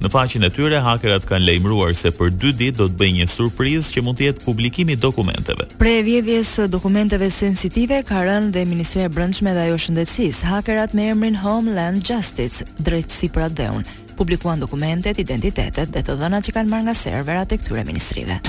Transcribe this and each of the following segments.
Në faqen e tyre, hakerat kanë lajmëruar se për dy ditë do të bëjnë një surprizë që mund të jetë publikimi i dokumenteve. Pre vjedhjes së dokumenteve sensitive ka rënë dhe Ministria e Brendshme dhe ajo e Shëndetësisë. Hakerat me emrin Homeland Justice, Drejtësi për Atdheun, publikuan dokumentet, identitetet dhe të dhënat që kanë marrë nga serverat e këtyre ministrive.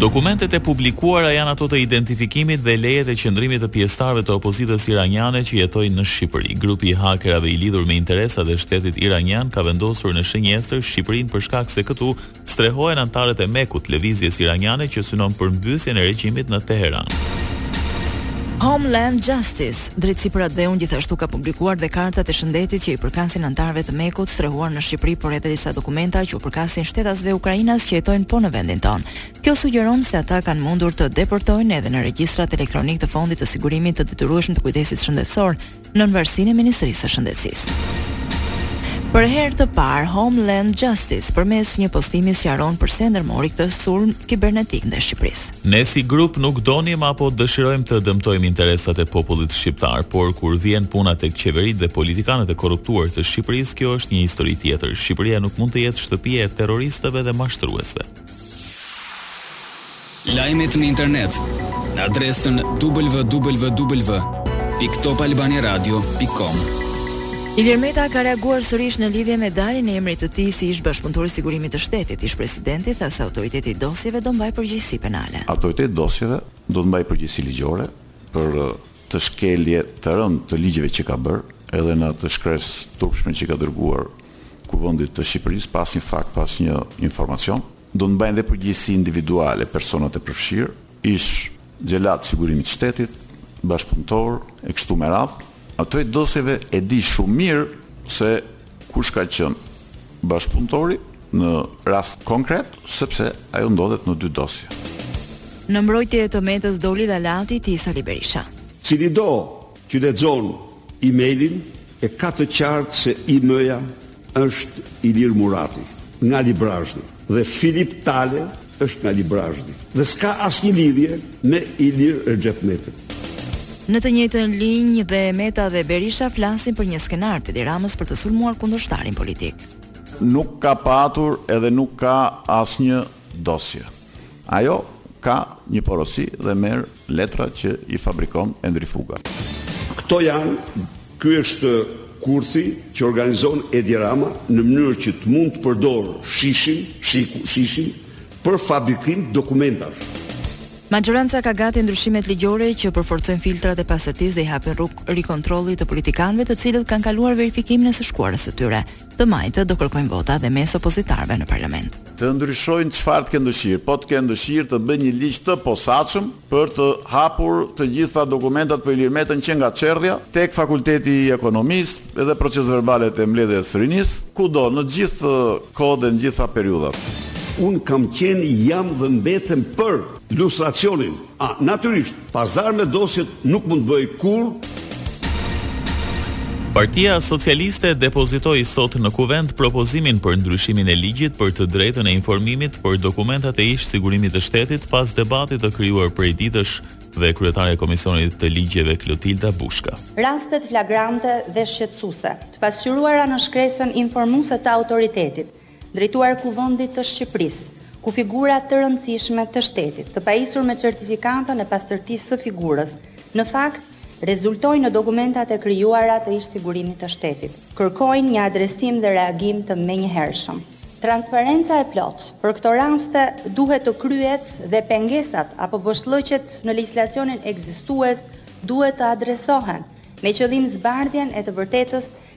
Dokumentet e publikuara janë ato të identifikimit dhe lejet e qëndrimit të pjesëtarëve të opozitës iraniane që jetojnë në Shqipëri. Grupi i hakerave i lidhur me interesat e shtetit iranian ka vendosur në shënjestër Shqipërinë për shkak se këtu strehohen anëtarët e MEK-ut, lëvizjes iraniane që synon përmbysjen e regjimit në Teheran. Homeland Justice Drejtësi për Atdheun gjithashtu ka publikuar dhe kartat e shëndetit që i përkasin anëtarëve të Mekut strehuar në Shqipëri, por edhe disa dokumenta që u përkasin shtetasve ukrainas që jetojnë po në vendin tonë. Kjo sugjeron se ata kanë mundur të depërtojnë edhe në regjistrat elektronikë të Fondit të Sigurimit të Detyrueshëm të Kujdesit Shëndetësor, nën varësinë e Ministrisë së Shëndetësisë. Për herë të parë, Homeland Justice përmes një postimi sqaron përse e ndërmori këtë sulm kibernetik ndaj Shqipërisë. Ne si grup nuk donim apo dëshirojmë të dëmtojmë interesat e popullit shqiptar, por kur vjen puna tek qeveritë dhe politikanët e korruptuar të Shqipërisë, kjo është një histori tjetër. Shqipëria nuk mund të jetë shtëpia e terroristëve dhe mashtruesve. Lajmet në internet në adresën www.topalbaniaradio.com. Ilir Meta ka reaguar sërish në lidhje me daljen e emrit të tij si ish-bashkëpunëtor i Sigurimit të Shtetit, ish-presidenti tha se Autoriteti i Dosjeve do mbajë përgjegjësi penale. Autoriteti i Dosjeve do të mbajë përgjegjësi ligjore për këtë shkelje të rëndë të ligjeve që ka bërë, edhe në atë shkresë turpshme që ka dërguar Kuvendit të Shqipërisë pa asnjë fakt, pa asnjë informacion. Do të mbajnë dhe përgjegjësi individuale personat e përfshirë, ish xhelatë të Sigurimit të Shtetit, bashkëpunëtorë e kështu me radhë. Autoriteti i Dosjeve e di shumë mirë se kush ka qenë bashkëpunëtori në rast konkret, sepse ajo ndodhet në dy dosje. Në mbrojtje të Metës doli dhe aleati i tij Sali Berisha. Cilido që lexon emailin e ka të qartë se IM-ja është Ilir Murati nga Librazhdi dhe Filip Tale është nga Librazhdi dhe s'ka asnjë lidhje me Ilir Rexhep Metën. Në të njëjtën linjë dhe Meta dhe Berisha flasin për një skenar të Edi Ramës për të sulmuar kundërshtarin politik. Nuk ka patur edhe nuk ka asnjë dosje. Ajo ka një porosi dhe merr Letra që i fabrikon Endri Fuga. Këto janë, ky është kurthi që organizon Edi Rama në mënyrë që të mund të përdorë SHISH-in, SHIK-u, SHISH-in, për fabrikim dokumentash. Maxhoranca ka gati ndryshimet ligjore që përforcojnë filtrat e pastërtisë dhe i hapin rrugë rikontrollit të politikanëve të cilët kanë kaluar verifikimin e së shkuarës së tyre. Të majtët do kërkojnë vota dhe mes opozitarëve në parlament. Të ndryshojnë çfarë të kenë dëshirë, po të kenë dëshirë të bëjnë një ligj të posaçëm për të hapur të gjitha dokumentat për Ilir Metën që nga çerdhja, tek Fakulteti i Ekonomisë, edhe procesverbalet e mbledhjes së rinisë, kudo, në gjithë kohët dhe në gjitha periudhat. Unë kam qenë, jam dhe mbetem për lustracionin. A, natyrisht, pazar me dosjet nuk mund të bëj kurrë. Partia Socialiste depozitoi sot në Kuvend propozimin për ndryshimin e ligjit për të drejtën e informimit për dokumentat e ish Sigurimit të Shtetit pas debatit të krijuar prej ditësh tha kryetarja e Komisionit të Ligjeve Klotilda Bushka. Rastet flagrante dhe shqetësuese, të pasqyruara në shkresën informuese të autoritetit, Drejtuar Kuvendit të Shqipërisë, ku figura të rëndësishme të shtetit, të pajisur me certifikatën e pastërtisë së figurës, në fakt, rezultojnë në dokumentat e krijuara të ish-sigurimit të shtetit, kërkojnë një adresim dhe reagim të menjëhershëm. Transparenca e plotë për këto raste duhet të kryhet dhe pengesat apo boshllëqet në legjislacionin ekzistues duhet të adresohen, me qëllim zbardhjen e të vërtetës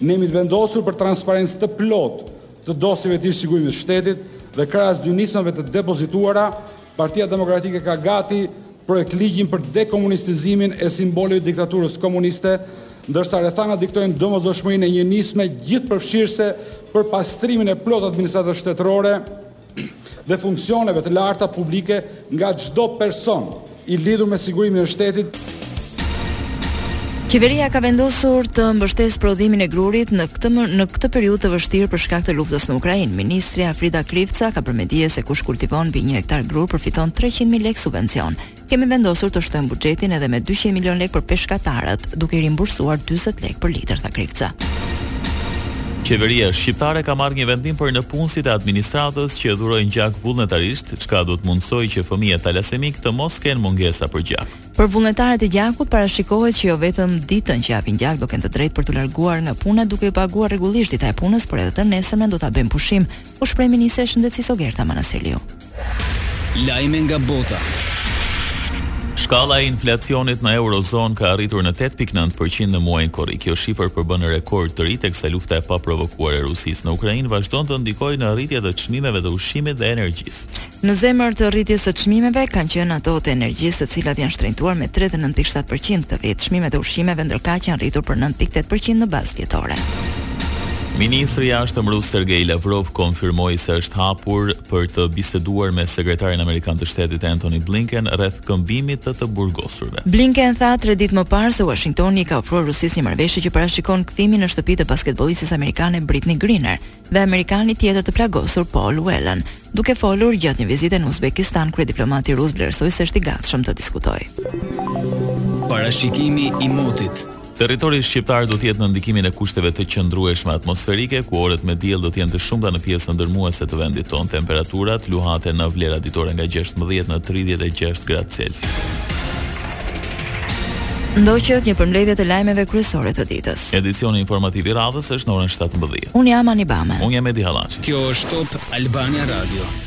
Ne jemi të vendosur për transparencë të plotë të dosjeve të ish Sigurimit të shtetit dhe krahas dy nismave të depozituara, Partia Demokratike ka gati projektligjin për dekomunistizimin e simboleve të diktaturës komuniste, ndërsa rrethanat diktojnë domosdoshmërinë e një nisme gjithëpërfshirëse për pastrimin e plotë administratës shtetërore, dhe funksioneve të larta publike nga çdo person i lidhur me sigurimin e shtetit. Qeveria ka vendosur të mbështesë prodhimin e grurit në këtë në këtë periudhë të vështirë për shkak të luftës në Ukrainë. Ministrja Frida Krifca ka bërë me dije se kush kultivon mbi 1 hektar grur përfiton 300.000 lekë subvencion. Kemi vendosur të shtojmë buxhetin edhe me 200 milionë lekë për peshkatarët, duke i rimbursuar 40 lekë për litër, tha Krifca. Qeveria shqiptare ka marrë një vendim për nëpunësit e administratës që dhurojnë gjak vullnetarisht, çka do të mundësojë që fëmijët talasemikë të mos kenë mungesa për gjak. Për vullnetarët e gjakut parashikohet që jo vetëm ditën që japin gjak do kenë të drejtë për t'u larguar nga puna duke iu paguar rregullisht dita e punës, por edhe të nesërmen do ta bëjnë pushim, u shpreh ministrja e Shëndetësisë Ogerta Manastirliu. Lajme nga bota. Shkalla e inflacionit në eurozonë ka arritur në 8.9% në muajin korrik. Kjo shifër përbën rekord të ri teksa lufta e paprovokuar e Rusisë në Ukrainë vazhdon të ndikojë në rritje të çmimeve të ushqimit dhe energjisë. Në zemër të rritjes së çmimeve kanë qenë ato të energjisë të cilat janë shtrenjtuar me 39.7% këtë vit. Çmimet e ushqimeve ndërkaq janë rritur për 9.8% në bazë vjetore. Ministri i Jashtëm rus Sergei Lavrov konfirmoi se është i hapur për të biseduar me sekretarin amerikan të Shtetit Anthony Blinken rreth këmbimit të të burgosurve. Blinken tha tre ditë më parë se Washingtoni i ka ofruar Rusisë një marrëveshje që parashikon kthimin në shtëpi të basketbollistes amerikane Brittney Griner, dhe amerikanit tjetër të plagosur Paul Whelan. Duke folur gjatë një vizite në Uzbekistan, kryediplomati rus vlerësoi se është i gatshëm të diskutojë. Parashikimi i motit. Territori shqiptar do të jetë në ndikimin e kushteve të qëndrueshme atmosferike, ku orët me diell do të jenë të shumta në pjesën dërmuese të vendit tonë. Temperaturat luhaten në vlera ditore nga gjashtëmbëdhjetë në tridhjetë e gjashtë gradë Celsius. Ndoqët një përmbledhje të lajmeve kryesore të ditës. Edicioni informativ i radhës është në orën 17. Unë jam Ani Bame. Unë jam Edi Hallaçi. Kjo është Top Albania Radio.